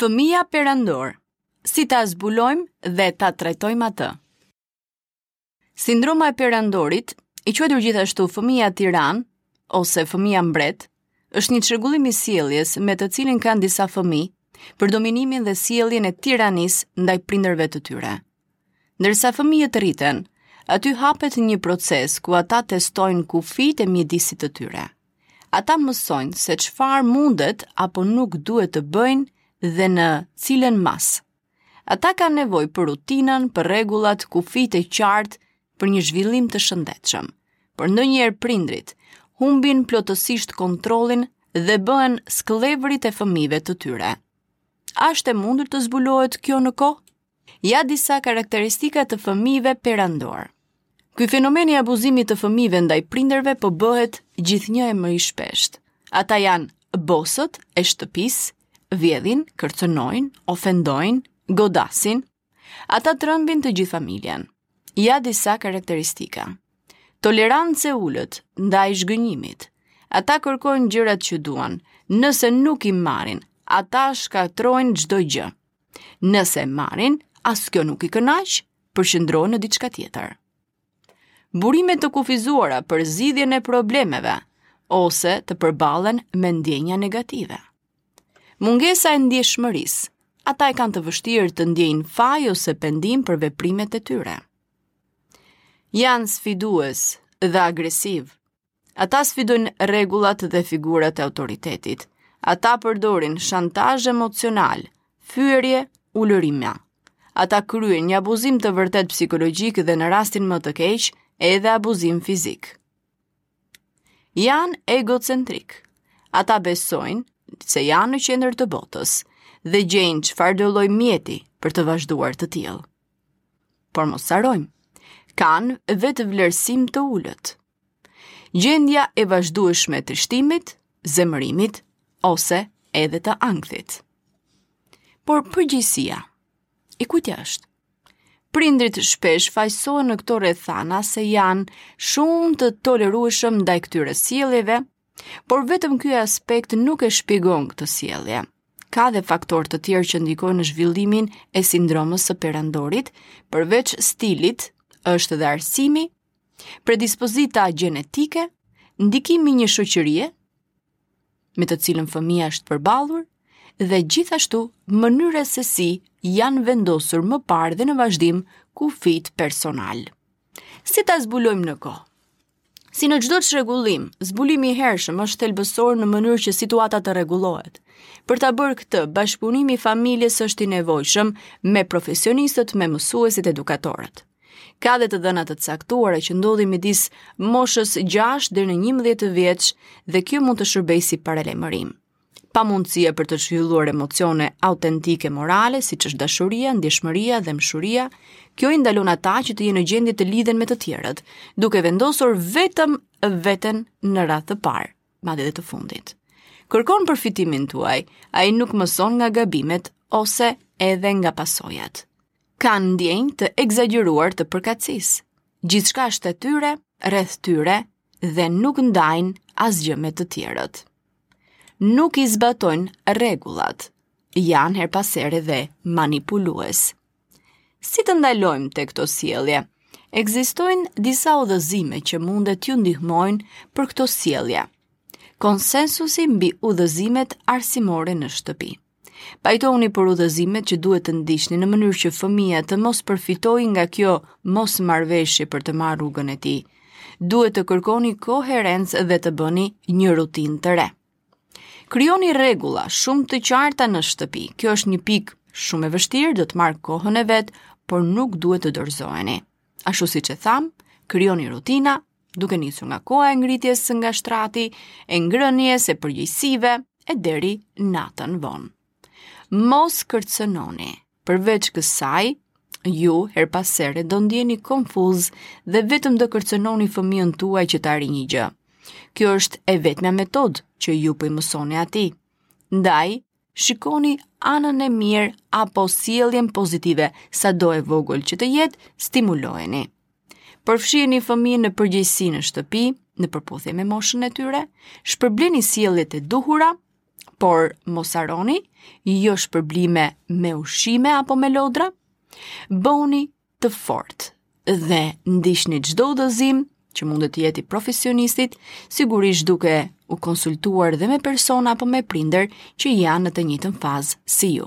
Fëmija perandor, si ta zbulojmë dhe ta trajtojmë atë. Sindroma e perandorit, i quajtur gjithashtu fëmija tiran ose fëmija mbret, është një çrregullim i sjelljes me të cilin kanë disa fëmijë për dominimin dhe sjelljen e tiranisë ndaj prindërve të tyre. Ndërsa fëmijët rriten, aty hapet një proces ku ata testojnë kufijtë e mjedisit të tyre. Ata mësojnë se çfarë mundet apo nuk duhet të bëjnë dhe në cilën masë. Ata kanë nevojë për rutinën, për rregullat, kufijtë e qartë për një zhvillim të shëndetshëm. Por ndonjëherë prindërit humbin plotësisht kontrollin dhe bëhen skllevërit e fëmijëve të tyre. A është e mundur të zbulohet kjo në kohë? Ja disa karakteristika të fëmijëve perandor. Ky fenomen i abuzimit të fëmijëve ndaj prindërve po bëhet gjithnjë e më i shpeshtë. Ata janë bosët e shtëpisë, vjedhin, kërcënojnë, ofendojnë, godasin. Ata trembin të gjithë familjen. Ja disa karakteristika. Tolerancë e ulët ndaj zhgënjimit. Ata kërkojnë gjërat që duan. Nëse nuk i marrin, ata shkatërrojnë çdo gjë. Nëse e marrin, as kjo nuk i kënaq, përqendrohen në diçka tjetër. Burime të kufizuara për zgjidhjen e problemeve ose të përballen me ndjenja negative. Mungesa e ndjeshmërisë. Ata e kanë të vështirë të ndiejnë faj ose pendim për veprimet e tyre. Janë sfidues dhe agresivë, Ata sfidojnë rregullat dhe figurat e autoritetit. Ata përdorin shantazh emocional, fyerje, ulërima. Ata kryejnë një abuzim të vërtetë psikologjik dhe në rastin më të keq, edhe abuzim fizik. Janë egocentrikë. Ata besojnë se janë në qendër të botës dhe gjejnë çfarëdolloj mjeti për të vazhduar të tillë. Por mos harrojmë, kanë vetëvlerësim të ulët. Gjendja e vazhdueshme e trishtimit, zemërimit ose edhe të ankthit. Por përgjegjësia, e kujt është? Prindërit shpesh fajësohen në këto rrethana se janë shumë të tolerueshëm ndaj këtyre sjelljeve, por vetëm ky aspekt nuk e shpjegon këtë sjellje. Ka dhe faktorë të tjerë që ndikojnë në zhvillimin e sindromës së perandorit, përveç stilit, është dhe arsimi Predispozita gjenetike, ndikimi një shoqërie me të cilën fëmija është përballur dhe gjithashtu mënyra se si janë vendosur më parë dhe në vazhdim kufijtë personal. Si ta zbulojmë në kohë? Si në çdo çrregullim, zbulimi i hershëm është thelbësor në mënyrë që situata të regulohet. Për ta bërë këtë, bashkëpunimi i familjes është i nevojshëm me profesionistët, me mësuesit edukatorët. Ka dhe të dhëna të caktuara që ndodhin midis moshës 6 deri në 11 vjeç dhe kjo mund të shërbejë si paralajmërim. Pamundësia për të zhvilluar emocione autentike morale, siç është dashuria, ndjeshmëria dhembshuria, kjo i ndalon ata që të jenë në gjendje të lidhen me të tjerët, duke vendosur vetëm veten në radhë të parë, madje edhe të fundit. Kërkon përfitimin tuaj, ai nuk mëson nga gabimet ose edhe nga pasojat. kanë ndjenjë të ekzagjeruar të përkatësisë. Gjithçka është e tyre, rreth tyre dhe nuk ndajnë asgjë me të tjerët. Nuk i zbatojnë rregullat. Janë herë pas here dhe manipulues. Si të ndalojmë te këto sjellje? Ekzistojnë disa udhëzime që mund t'ju ndihmojnë për këto sjellje. Konsensusi mbi udhëzimet arsimore në shtëpi. Pajtohuni për udhëzimet që duhet të ndiqni në mënyrë që fëmija të mos përfitojë nga kjo mosmarrëveshje për të marrë rrugën e tij. Duhet të kërkoni koherencë dhe të bëni një rutinë të re. Krijoni rregulla shumë të qarta në shtëpi. Kjo është një pikë shumë e vështirë, do të marrë kohën e vet, por nuk duhet të dorëzoheni. Ashtu siç e thamë, krijoni rutina duke nisur nga koha e ngritjes nga shtrati, e ngrënies e përgjegjësive e deri natën vonë. Mos kërcënoni. Përveç kësaj, ju herë pas here do ndiheni konfuz dhe vetëm do kërcënoni fëmijën tuaj që ta arrijë një gjë. Kjo është e vetmja metodë që ju po i mësoni atij. Ndaj, shikoni anën e mirë apo sjelljen pozitive, sado e vogël që të jetë, stimulojeni. Përfshijeni fëmijën në përgjegjësi në shtëpi, në përputhje me moshën e tyre, shpërbleni sjelljet e duhura, por mos harroni, jo shpërblime me ushqime apo me lodra, bëhuni të fortë dhe ndiqni çdo udhëzim që mund të jetë i profesionistit, sigurisht duke u konsultuar dhe me persona apo me prindër që janë në të njëjtën fazë si ju.